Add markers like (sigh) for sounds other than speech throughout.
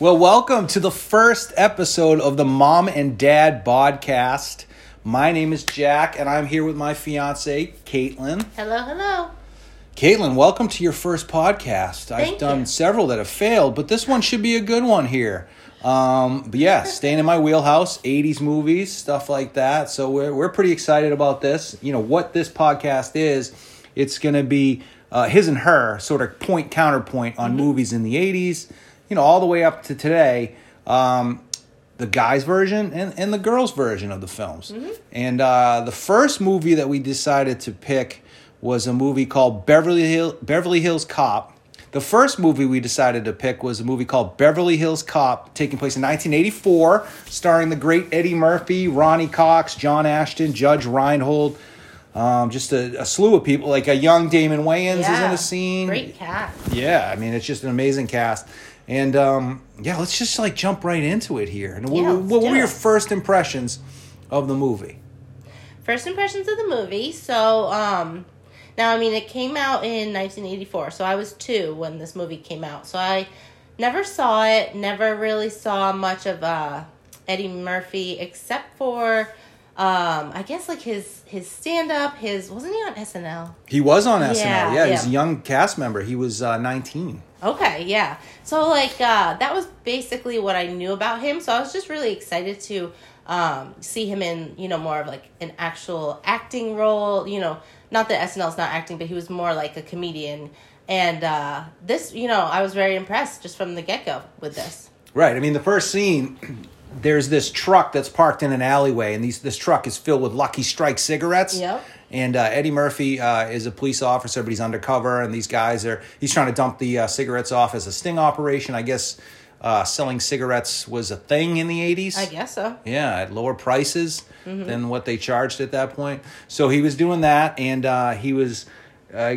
Well, welcome to the first episode of the Mom and Dad podcast. My name is Jack, and I'm here with my fiance, Caitlin. Hello, hello. Caitlin, welcome to your first podcast. I've done you. several that have failed, but this one should be a good one here. Um, but yeah, (laughs) staying in my wheelhouse, 80s movies, stuff like that. So we're, we're pretty excited about this. You know, what this podcast is, it's going to be uh, his and her sort of point counterpoint on Mm-hmm. movies in the 80s, you know, all the way up to today. Um, the guys version and, and the girls version of the films. Mm-hmm. And uh, the first movie that we decided to pick was a movie called Beverly Hill, Beverly Hills Cop. The first movie we decided to pick was a movie called Beverly Hills Cop, taking place in 1984, starring the great Eddie Murphy, Ronny Cox, John Ashton, Judge Reinhold, um, just a, a slew of people. Like a young Damon Wayans is in the scene. Great cat. Yeah, I mean it's just an amazing cast. And um, yeah, let's just like jump right into it here. And what, Yeah, what, let's what do were your first impressions of the movie? First impressions of the movie. So, um, now I mean, it came out in 1984, so I was two when this movie came out. So I never saw it. Never really saw much of uh, Eddie Murphy, except for. Um, I guess like his his stand up, his wasn't he on SNL? He was on SNL. Yeah, Yeah, he's a young cast member. He was uh, 19. Okay, yeah. So like uh that was basically what I knew about him. So I was just really excited to um see him in, you know, more of like an actual acting role, you know, not that SNL's not acting, but he was more like a comedian. And uh this, you know, I was very impressed just from the get-go with this. Right. I mean, the first scene, there's this truck that's parked in an alleyway, and these this truck is filled with Lucky Strike cigarettes. Yep. And uh, Eddie Murphy uh, is a police officer, but he's undercover, and these guys are. He's trying to dump the uh, cigarettes off as a sting operation. I guess uh, selling cigarettes was a thing in the '80s. I guess so. Yeah, at lower prices than what they charged at that point. So he was doing that, and uh, he was uh,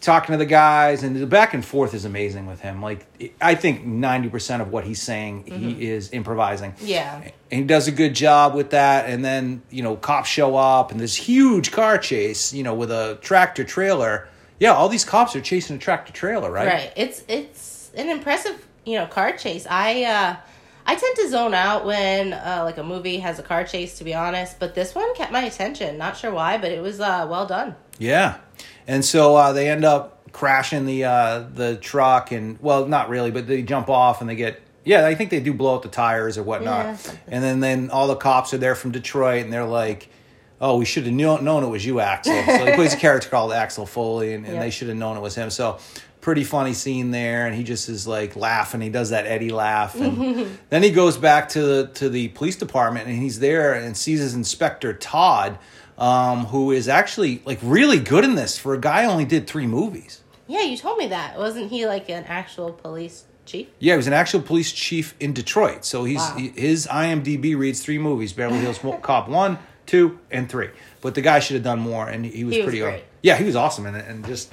talking to the guys, and the back and forth is amazing with him. Like I think ninety percent of what he's saying, he is improvising. Yeah. And he does a good job with that. And then, you know, cops show up and this huge car chase, you know, with a tractor trailer. Yeah, all these cops are chasing a tractor trailer, right? Right. It's it's an impressive, you know, car chase. I uh I tend to zone out when uh, like a movie has a car chase, to be honest. But this one kept my attention. Not sure why, but it was uh, well done. Yeah, and so uh, they end up crashing the uh, the truck, and well, not really, but they jump off and they get. Yeah, I think they do blow out the tires or whatnot, Yeah, and then then all the cops are there from Detroit, and they're like, "Oh, we should have known, known it was you, Axel." So he plays a (laughs) character called Axel Foley, and, and Yeah. they should have known it was him. So pretty funny scene there, and he just is like laughing. He does that Eddie laugh, and (laughs) then he goes back to the to the police department, and he's there and sees his inspector Todd, um, who is actually like really good in this for a guy who only did three movies. Yeah, you told me that. Wasn't he like an actual police chief? Yeah, he was an actual police chief in Detroit. So he's Wow. he, his IMDb reads three movies: Beverly Hills (laughs) Cop one, two, and three. But the guy should have done more, and he was He was pretty. great. Yeah, he was awesome in it, and just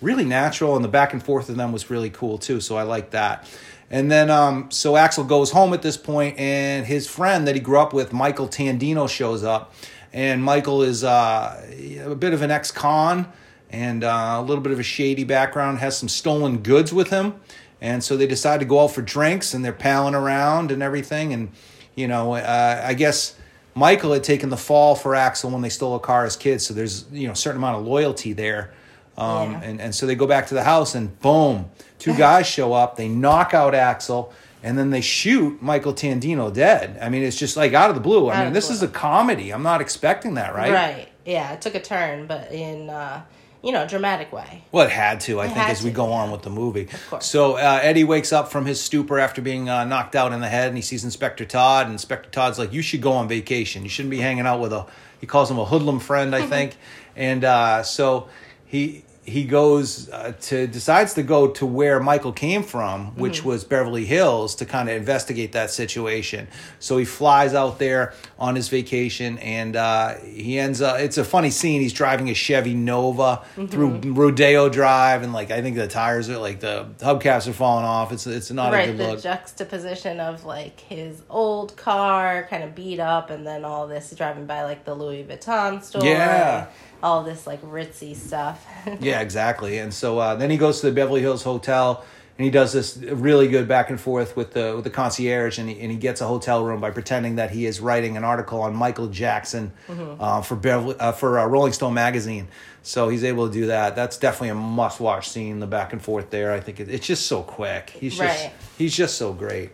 really natural. And the back and forth of them was really cool too. So I like that. And then, um, so Axel goes home at this point, and his friend that he grew up with, Michael Tandino, shows up. And Michael is uh, a bit of an ex-con and uh, a little bit of a shady background. Has some stolen goods with him, and so they decide to go out for drinks, and they're palling around and everything. And you know, uh, I guess Michael had taken the fall for Axel when they stole a car as kids, so there's you know a certain amount of loyalty there. Um, Yeah. and, and so they go back to the house, and boom, two guys show up. They knock out Axel, and then they shoot Michael Tandino dead. I mean, it's just like out of the blue. I Out mean, this blue. is a comedy. I'm not expecting that, right? Right. Yeah, it took a turn, but in uh, you know, dramatic way. Well, it had to, I It think, as we to, go yeah. on with the movie. course. So uh, Eddie wakes up from his stupor after being uh, knocked out in the head, and he sees Inspector Todd. And Inspector Todd's like, "You should go on vacation. You shouldn't be hanging out with a." He calls him a hoodlum friend, I (laughs) think. and uh, so he he goes uh, to decides to go to where Michael came from, which Mm-hmm. was Beverly Hills, to kind of investigate that situation. So he flies out there on his vacation, and uh, he ends up. It's a funny scene. He's driving a Chevy Nova Mm-hmm. through Rodeo Drive, and like I think the tires are like the hubcaps are falling off. It's it's not a right, good the look. juxtaposition of like his old car kind of beat up and then all this driving by like the Louis Vuitton store. Yeah. All this like ritzy stuff. (laughs) Yeah, exactly. And so uh, then he goes to the Beverly Hills Hotel and he does this really good back and forth with the with the concierge, and he, and he gets a hotel room by pretending that he is writing an article on Michael Jackson uh, for Beverly, uh, for uh, Rolling Stone magazine. So he's able to do that. That's definitely a must watch scene. The back and forth there, I think it, it's just so quick. He's just Right. he's just so great.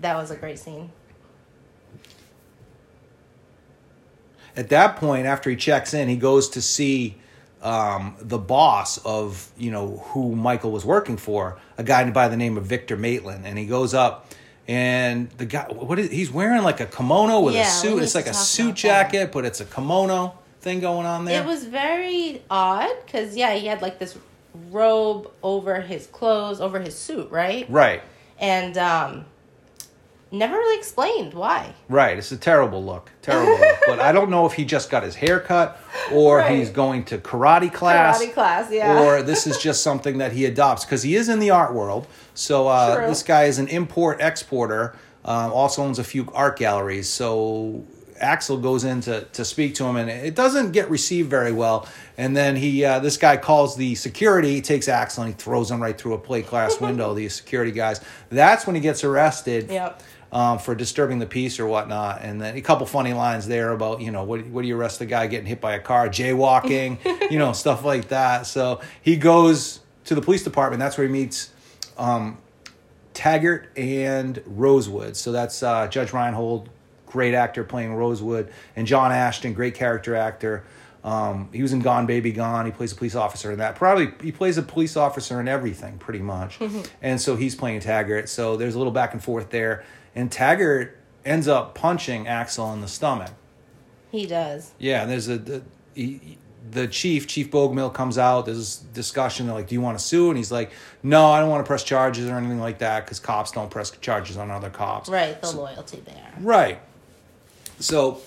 That was a great scene. At that point, after he checks in, he goes to see um, the boss of you know who Michael was working for, a guy by the name of Victor Maitland, and he goes up. And the guy, what is he's wearing like a kimono with Yeah, a suit. It's like a suit about that. jacket, but it's a kimono thing going on there. It was very odd because yeah, he had like this robe over his clothes, over his suit, right? right, And um, never really explained why. right. It's a terrible look, terrible. look. (laughs) But I don't know if he just got his hair cut, or Right. he's going to karate class, Karate class, yeah. or this is just something that he adopts because he is in the art world. So uh, this guy is an import exporter. Um, also owns a few art galleries. So Axel goes in to, to speak to him, and it doesn't get received very well. And then he, uh, this guy calls the security, he takes Axel and he throws him right through a plate glass (laughs) window. The security guys. That's when he gets arrested. Yep. Um, for disturbing the peace or whatnot, and then a couple funny lines there about you know what what do you arrest the guy getting hit by a car, jaywalking, (laughs) you know stuff like that. So he goes to the police department. That's where he meets um, Taggart and Rosewood. So that's uh, Judge Reinhold, great actor playing Rosewood, and John Ashton, great character actor. Um, he was in Gone Baby Gone. He plays a police officer in that. Probably he plays a police officer in everything, pretty much. and so he's playing Taggart. So there's a little back and forth there, and Taggart ends up punching Axel in the stomach. He does. Yeah, and there's a the, he, the chief, Chief Bogomil, comes out. There's this discussion. They're like, "Do you want to sue?" And he's like, "No, I don't want to press charges or anything like that because cops don't press charges on other cops." Right, the loyalty there. Right. So,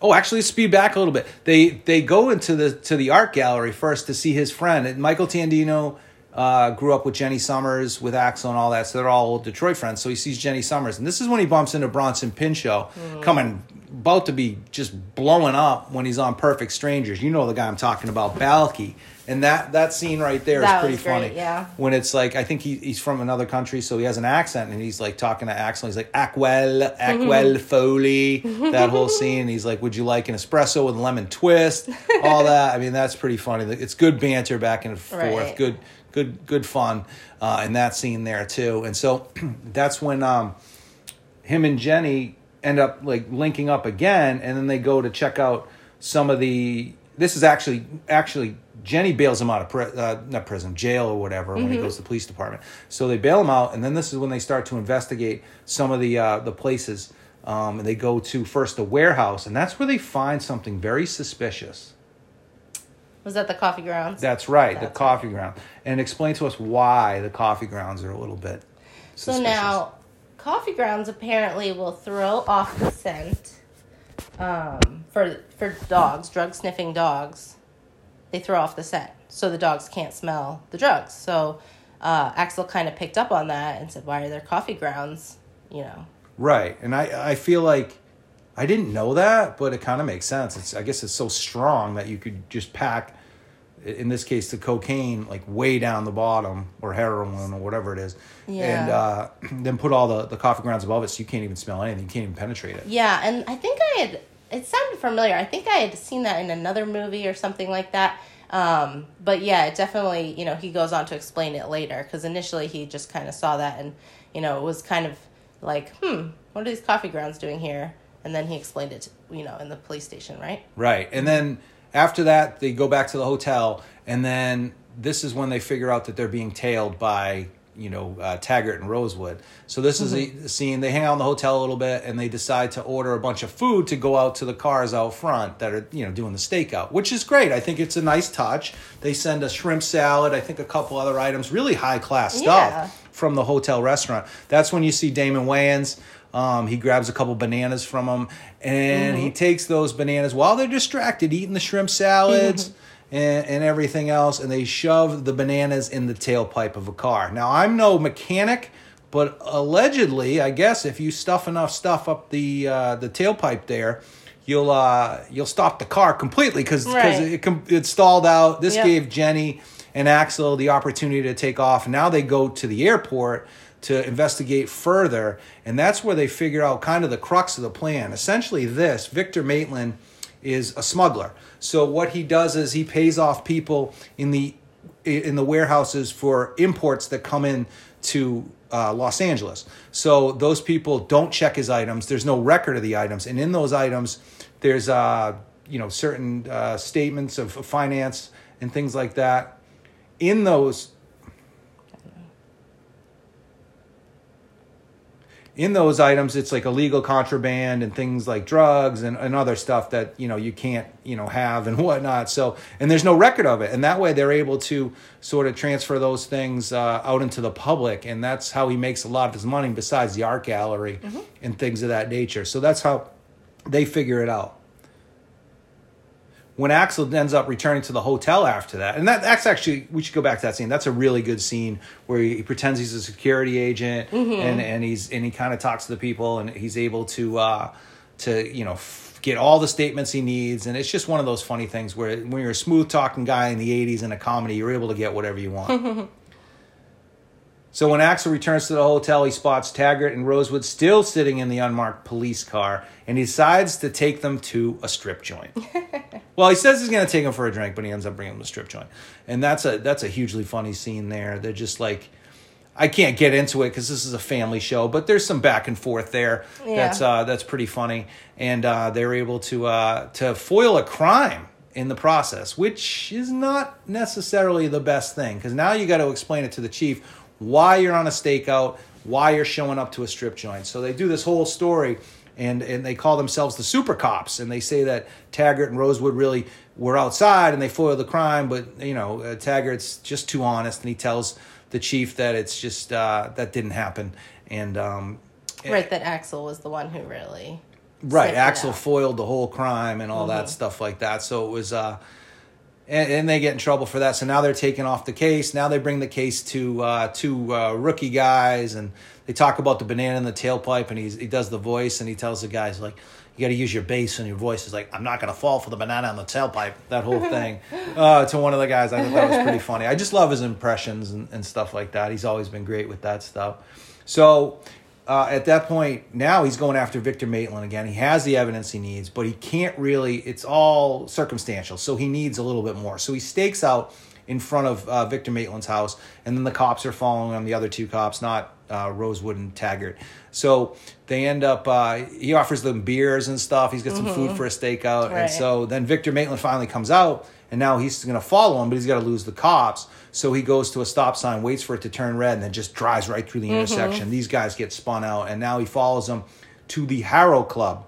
oh, actually, speed back a little bit. They they go into the to the art gallery first to see his friend And Michael Tandino. Uh, grew up with Jenny Summers, with Axel, and all that. So they're all old Detroit friends. So he sees Jenny Summers, and this is when he bumps into Bronson Pinchot, coming about to be just blowing up when he's on Perfect Strangers. You know the guy I'm talking about, Balki. And that that scene right there is That pretty was great, funny. yeah. When it's like I think he, he's from another country, so he has an accent, and he's like talking to Axel. He's like Aquel, Aquel (laughs) Foley, that whole scene. He's like, "Would you like an espresso with a lemon twist?" All that. I mean, that's pretty funny. It's good banter back and forth. Right. Good, good, good fun uh, in that scene there too. And so (clears throat) that's when um, him and Jenny end up like linking up again, and then they go to check out some of the. This is actually actually Jenny bails him out of pri- uh, not prison, jail or whatever when he goes to the police department. So they bail him out, and then this is when they start to investigate some of the uh, the places. Um, and they go to first the warehouse, and that's where they find something very suspicious. Was that the coffee grounds? That's right, the That's coffee ground. And explain to us why the coffee grounds are a little bit. Suspicious. so now, coffee grounds apparently will throw off the scent um, for for dogs, drug sniffing dogs. They throw off the scent, so the dogs can't smell the drugs. So uh, Axel kind of picked up on that and said, "Why are there coffee grounds?" You know, Right, and I I feel like I didn't know that, but it kind of makes sense. It's I guess it's so strong that you could just pack, in this case, the cocaine like way down the bottom or heroin or whatever it is, Yeah. and uh, then put all the the coffee grounds above it, so you can't even smell anything. You can't even penetrate it. Yeah, and I think I had it sounded familiar. I think I had seen that in another movie or something like that. Um, but yeah, it definitely, you know, he goes on to explain it later because initially he just kind of saw that and, you know, it was kind of like, hmm, what are these coffee grounds doing here? And then he explained it, to, you know, in the police station, right? Right. And then after that, they go back to the hotel, and then this is when they figure out that they're being tailed by you know uh, Taggart and Rosewood. So this is a scene. They hang out in the hotel a little bit, and they decide to order a bunch of food to go out to the cars out front that are you know doing the stakeout, which is great. I think it's a nice touch. They send a shrimp salad, I think a couple other items, really high class stuff Yeah. from the hotel restaurant. That's when you see Damon Wayans. Um, he grabs a couple bananas from them, and he takes those bananas while they're distracted, eating the shrimp salads and, and everything else, and they shove the bananas in the tailpipe of a car. Now, I'm no mechanic, but allegedly, I guess if you stuff enough stuff up the uh, the tailpipe there, you'll uh, you'll stop the car completely because Right. it, com- it stalled out. This Yep. gave Jenny and Axel the opportunity to take off. Now they go to the airport to investigate further, and that's where they figure out kind of the crux of the plan. Essentially, this Victor Maitland is a smuggler. So what he does is he pays off people in the in the warehouses for imports that come in to uh, Los Angeles. So those people don't check his items. There's no record of the items, and in those items, there's uh, you know certain uh, statements of finance and things like that. In those in those items it's like illegal contraband and things like drugs and, and other stuff that you know you can't you know have and (laughs) whatnot. So and there's no record of it. And that way they're able to sort of transfer those things uh, out into the public. And that's how he makes a lot of his money besides the art gallery mm-hmm. and things of that nature. So that's how they figure it out when Axel ends up returning to the hotel after that, and that, that's actually we should go back to that scene. That's a really good scene where he, he pretends he's a security agent mm-hmm. and and he's and he kind of talks to the people and he's able to uh, to you know f- get all the statements he needs. And it's just one of those funny things where when you're a smooth talking guy in the '80s in a comedy, you're able to get whatever you want. (laughs) So when Axel returns to the hotel, he spots Taggart and Rosewood still sitting in the unmarked police car, and he decides to take them to a strip joint. (laughs) well, he says he's going to take them for a drink, but he ends up bringing them to a strip joint, and that's a that's a hugely funny scene there. They're just like. I can't get into it because this is a family show, but there's some back and forth there. Yeah. That's uh, that's pretty funny, and uh, they're able to uh, to foil a crime in the process, which is not necessarily the best thing because now you got to explain it to the chief why you're on a stakeout, why you're showing up to a strip joint. So they do this whole story and, and they call themselves the super cops and they say that Taggart and Rosewood really were outside and they foiled the crime, but you know, uh, Taggart's just too honest and he tells the chief that it's just uh, that didn't happen and um, right that Axel was the one who really right Axel foiled the whole crime and all mm-hmm. that stuff like that. So it was uh, and, and, they get in trouble for that. So now they're taking off the case. Now they bring the case to uh, two uh, rookie guys, and they talk about the banana in the tailpipe. And he's, he does the voice, and he tells the guys like, "You got to use your bass and your voice." He's like, "I'm not gonna fall for the banana in the tailpipe." That whole (laughs) thing uh, to one of the guys. I thought that was pretty funny. I just love his impressions and, and stuff like that. He's always been great with that stuff. So uh, at that point, now he's going after Victor Maitland again. He has the evidence he needs, but he can't really, it's all circumstantial. So he needs a little bit more. So he stakes out in front of uh, Victor Maitland's house, and then the cops are following him, the other two cops, not uh, Rosewood and Taggart. So they end up, uh, he offers them beers and stuff. He's got some mm-hmm. food for a stakeout. Right. And so then Victor Maitland finally comes out, and now he's going to follow him, but he's got to lose the cops. So he goes to a stop sign, waits for it to turn red, and then just drives right through the mm-hmm. intersection. These guys get spun out, and now he follows them to the Harrow Club,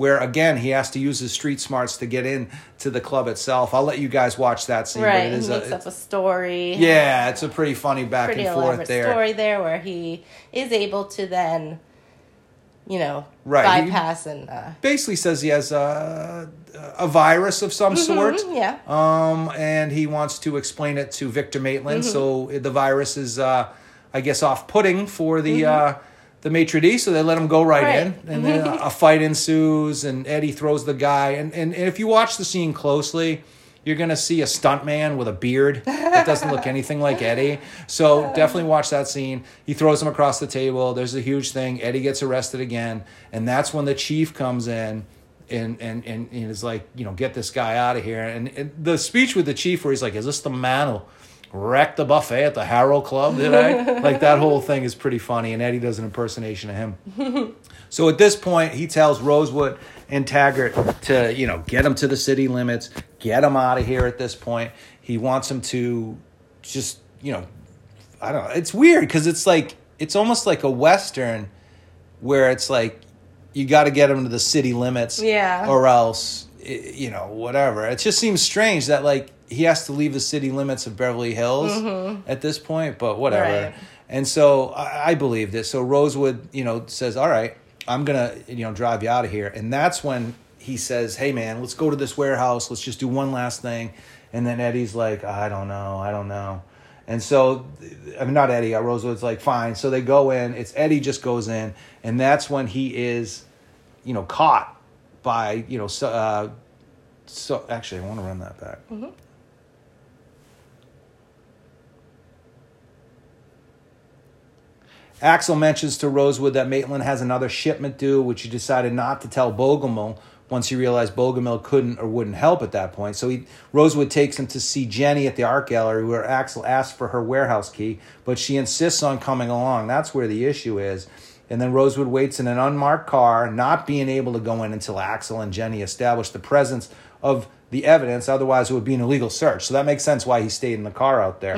where again he has to use his street smarts to get in to the club itself. I'll let you guys watch that scene. Right, it is he makes a, up a story. Yeah, it's a pretty funny back pretty and forth there. Story there where he is able to then you know, right. bypass he and uh, basically says he has a, a virus of some mm-hmm, sort. Yeah. Um, and he wants to explain it to Victor Maitland. Mm-hmm. So the virus is, uh, I guess, off-putting for the mm-hmm. uh, the maitre d'. So they let him go right, right. in, and then a fight ensues, and Eddie throws the guy. And, and and if you watch the scene closely you're going to see a stuntman with a beard that doesn't look anything like Eddie. So definitely watch that scene. He throws him across the table. There's a huge thing. Eddie gets arrested again. And that's when the chief comes in and, and, and, and is like, you know, get this guy out of here. And, and the speech with the chief where he's like, is this the man who wrecked the buffet at the Harrow Club, did I? (laughs) like that whole thing is pretty funny. And Eddie does an impersonation of him. (laughs) so at this point, he tells Rosewood and Taggart to, you know, get him to the city limits, get him out of here at this point. He wants him to just, you know, I don't know. It's weird because it's like, it's almost like a Western where it's like, you got to get him to the city limits. Yeah. Or else, you know, whatever. It just seems strange that, like, he has to leave the city limits of Beverly Hills mm-hmm. at this point, but whatever. Right. And so I, I believed it. So Rosewood, you know, says, all right, I'm gonna you know drive you out of here, and that's when he says, "Hey man, let's go to this warehouse. Let's just do one last thing." And then Eddie's like, "I don't know, I don't know." And so, I mean, not Eddie. Uh, Rosewood's like, "Fine." So they go in. It's Eddie just goes in, and that's when he is, you know, caught by you know. So, uh, so actually, I want to run that back. Mm-hmm. Axel mentions to Rosewood that Maitland has another shipment due, which he decided not to tell Bogomil once he realized Bogomil couldn't or wouldn't help at that point. So he, Rosewood takes him to see Jenny at the art gallery where Axel asks for her warehouse key, but she insists on coming along. That's where the issue is. And then Rosewood waits in an unmarked car, not being able to go in until Axel and Jenny establish the presence of the evidence. Otherwise, it would be an illegal search. So that makes sense why he stayed in the car out there.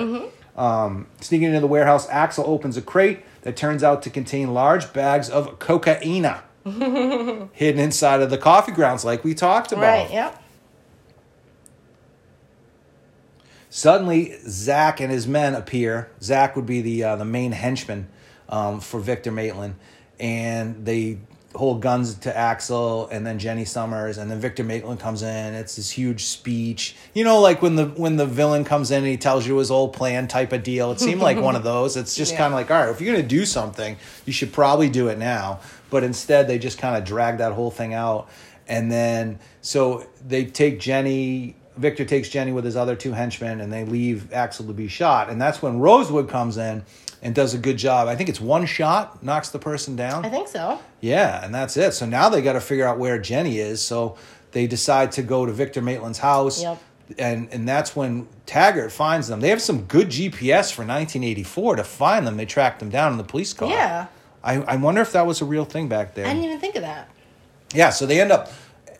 Um, sneaking into the warehouse, Axel opens a crate that turns out to contain large bags of cocaine (laughs) hidden inside of the coffee grounds, like we talked about. Right. Yep. Suddenly, Zach and his men appear. Zach would be the uh, the main henchman um, for Victor Maitland, and they hold guns to Axel and then Jenny Summers, and then Victor Maitland comes in. It's this huge speech, you know, like when the when the villain comes in and he tells you his old plan type of deal. It seemed like one of (laughs) those. It's just Yeah. kind of like, all right, if you're gonna do something, you should probably do it now. But instead, they just kind of drag that whole thing out, and then so they take Jenny. Victor takes Jenny with his other two henchmen, and they leave Axel to be shot. And that's when Rosewood comes in and does a good job. I think it's one shot knocks the person down. I think so. Yeah, and that's it. So now they got to figure out where Jenny is. So they decide to go to Victor Maitland's house. Yep. And and that's when Taggart finds them. They have some good GPS for 1984 to find them. They track them down in the police car. Yeah. I, I wonder if that was a real thing back there. I didn't even think of that. Yeah, so they end up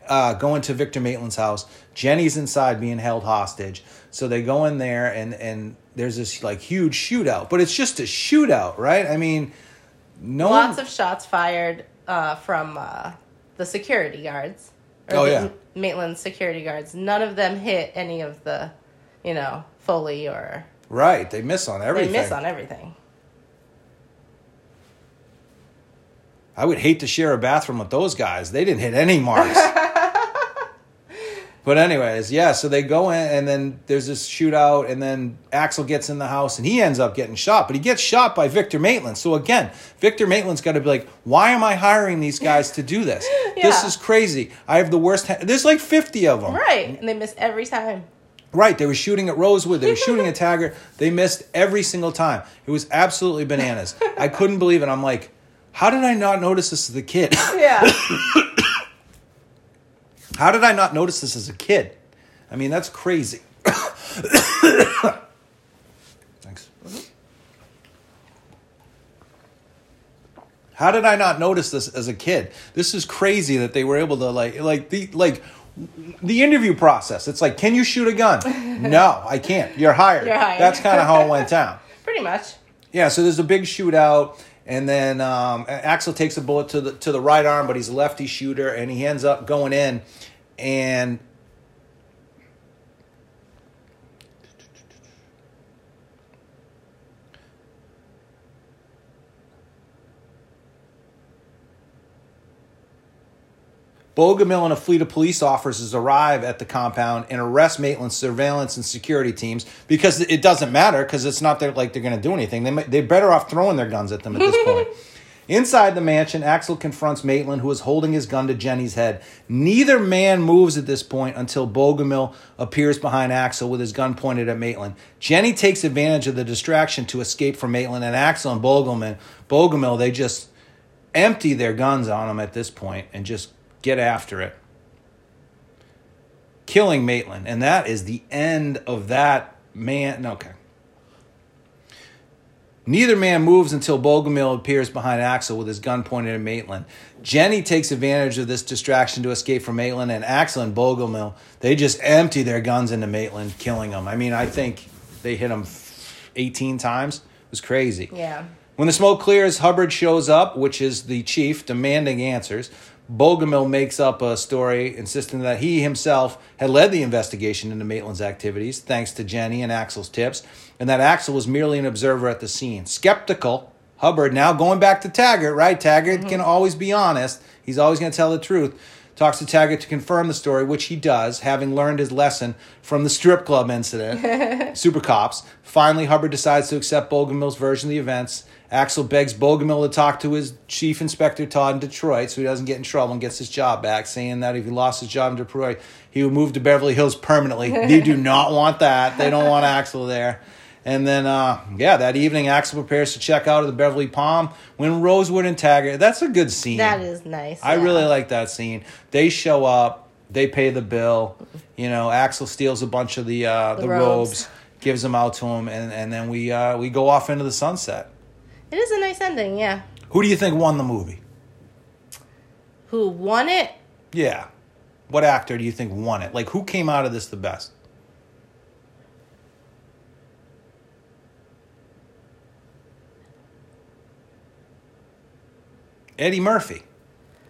uh, going to Victor Maitland's house. Jenny's inside being held hostage. So they go in there and and there's this like huge shootout, but it's just a shootout, right? I mean, no Lots one, of shots fired uh, from uh, the security guards. Oh, the yeah. Maitland security guards. None of them hit any of the, you know, Foley or right. They miss on everything. they miss on everything. I would hate to share a bathroom with those guys. They didn't hit any marks. (laughs) but anyways, yeah, so they go in and then there's this shootout and then Axel gets in the house and he ends up getting shot, but he gets shot by Victor Maitland. So again, Victor Maitland's got to be like, "Why am I hiring these guys to do this? (laughs) This is crazy. I have the worst ha- There's like 50 of them." Right. And they miss every time. Right, they were shooting at Rosewood, they were (laughs) shooting at Taggart. They missed every single time. It was absolutely bananas. I couldn't believe it. I'm like, how did I not notice this as a kid? Yeah. (laughs) How did I not notice this as a kid? I mean, that's crazy. (coughs) Thanks. How did I not notice this as a kid? This is crazy that they were able to like like the like the interview process. It's like, can you shoot a gun? (laughs) no, I can't. You're hired. You're hired. That's kind of how it went (laughs) down. Pretty much. Yeah, so there's a big shootout, and then um, Axel takes a bullet to the to the right arm, but he's a lefty shooter, and he ends up going in, and Bogomil and a fleet of police officers arrive at the compound and arrest Maitland's surveillance and security teams because it doesn't matter because it's not like they're going to do anything. They they're better off throwing their guns at them at this (laughs) point. Inside the mansion, Axel confronts Maitland, who is holding his gun to Jenny's head. Neither man moves at this point until Bogomil appears behind Axel with his gun pointed at Maitland. Jenny takes advantage of the distraction to escape from Maitland, and Axel and Bogomil, Bogomil they just empty their guns on him at this point and just get after it. Killing Maitland. And that is the end of that man. Okay. Neither man moves until Bogomil appears behind Axel with his gun pointed at Maitland. Jenny takes advantage of this distraction to escape from Maitland, and Axel and Bogomil, they just empty their guns into Maitland, killing him. I mean, I think they hit him 18 times. It was crazy. Yeah. When the smoke clears, Hubbard shows up, which is the chief, demanding answers. Bogomil makes up a story insisting that he himself had led the investigation into Maitland's activities, thanks to Jenny and Axel's tips, and that Axel was merely an observer at the scene. Skeptical, Hubbard, now going back to Taggart, right? Taggart mm-hmm. can always be honest. He's always going to tell the truth. Talks to Taggart to confirm the story, which he does, having learned his lesson from the strip club incident. (laughs) Super Cops. Finally, Hubbard decides to accept Bogomil's version of the events. Axel begs Bogomil to talk to his chief inspector Todd in Detroit so he doesn't get in trouble and gets his job back, saying that if he lost his job in Detroit, he would move to Beverly Hills permanently. (laughs) they do not want that. They don't want Axel there. And then, uh, yeah, that evening, Axel prepares to check out of the Beverly Palm when Rosewood and Taggart. That's a good scene. That is nice. I yeah. really like that scene. They show up, they pay the bill. You know, Axel steals a bunch of the uh, the, The robes. robes. gives them out to him, and, and then we uh, we go off into the sunset. It is a nice ending, yeah. Who do you think won the movie? Who won it? Yeah, what actor do you think won it? Like, who came out of this the best? Eddie Murphy.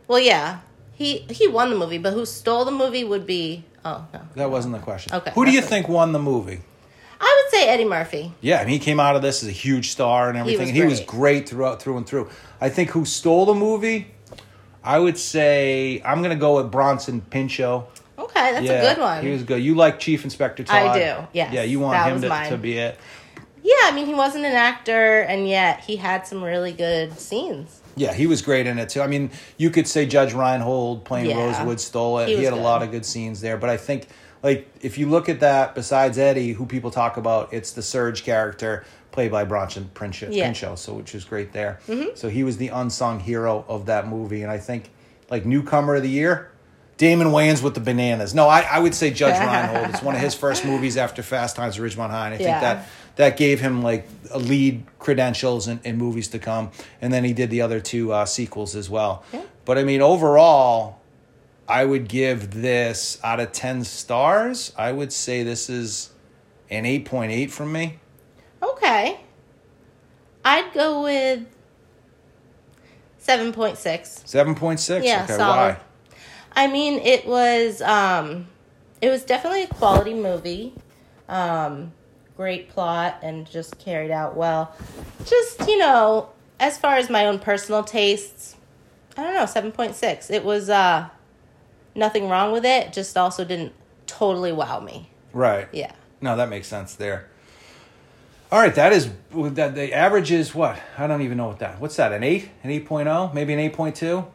Well, yeah. He he won the movie, but who stole the movie would be Oh, no. That wasn't the question. Okay, Who do you think won the movie? I would say Eddie Murphy. Yeah, and he came out of this as a huge star and everything. was and he was great. throughout through and through. I think who stole the movie? I would say I'm gonna go with Bronson Pinchot. Okay, that's yeah, a good one. He was good. You like Chief Inspector Todd? I do, Yeah. Yeah, you want him to, to be it. yeah, I mean, he wasn't an actor, and yet he had some really good scenes. Yeah, he was great in it too. I mean, you could say Judge Reinhold playing Yeah. Rosewood stole it. He He, had a lot of good scenes there, but I think like if you look at that, besides Eddie, who people talk about, it's the Serge character played by Bronson Pinchot, Yeah. Pinchot so which is great there. So he was the unsung hero of that movie, and I think like newcomer of the year. Damon Wayans with the bananas. No, I, I would say Judge (laughs) Reinhold. It's one of his first movies after Fast Times at Ridgemont High. And I think Yeah. that that gave him like a lead credentials in, in movies to come and then he did the other two uh, sequels as well Yeah. but i mean overall i would give this out of 10 stars i would say this is an 8.8 from me Okay. I'd go with 7.6. 7.6 Yeah, okay solid. why I mean, it was um, it was definitely a quality movie. Um, great plot and just carried out well. Just you know, as far as my own personal tastes, I don't know, seven point six. It was uh, nothing wrong with it. Just also didn't totally wow me. right Yeah. no that makes sense there all right that is that the average is what i don't even know what that what's that an 8 an 8.0 maybe an 8.2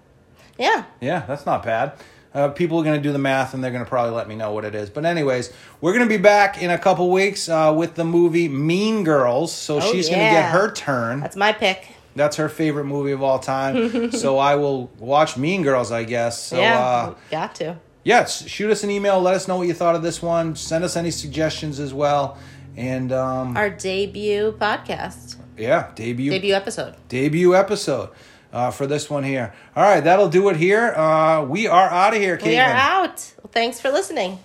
Yeah. Yeah, that's not bad. Uh, people are going to do the math and they're going to probably let me know what it is. But, anyways, we're going to be back in a couple weeks uh, with the movie Mean Girls. So, Oh, she's going to get her turn. That's my pick. That's her favorite movie of all time. (laughs) so, I will watch Mean Girls, I guess. So, yeah. uh, got to. Yes, shoot us an email. Let us know what you thought of this one. Send us any suggestions as well. And, um, Our debut podcast. yeah, debut Debut episode. debut episode uh, for this one here. All right, that'll do it here. Uh, we are out of here, Caitlin. We are out. Well, thanks for listening.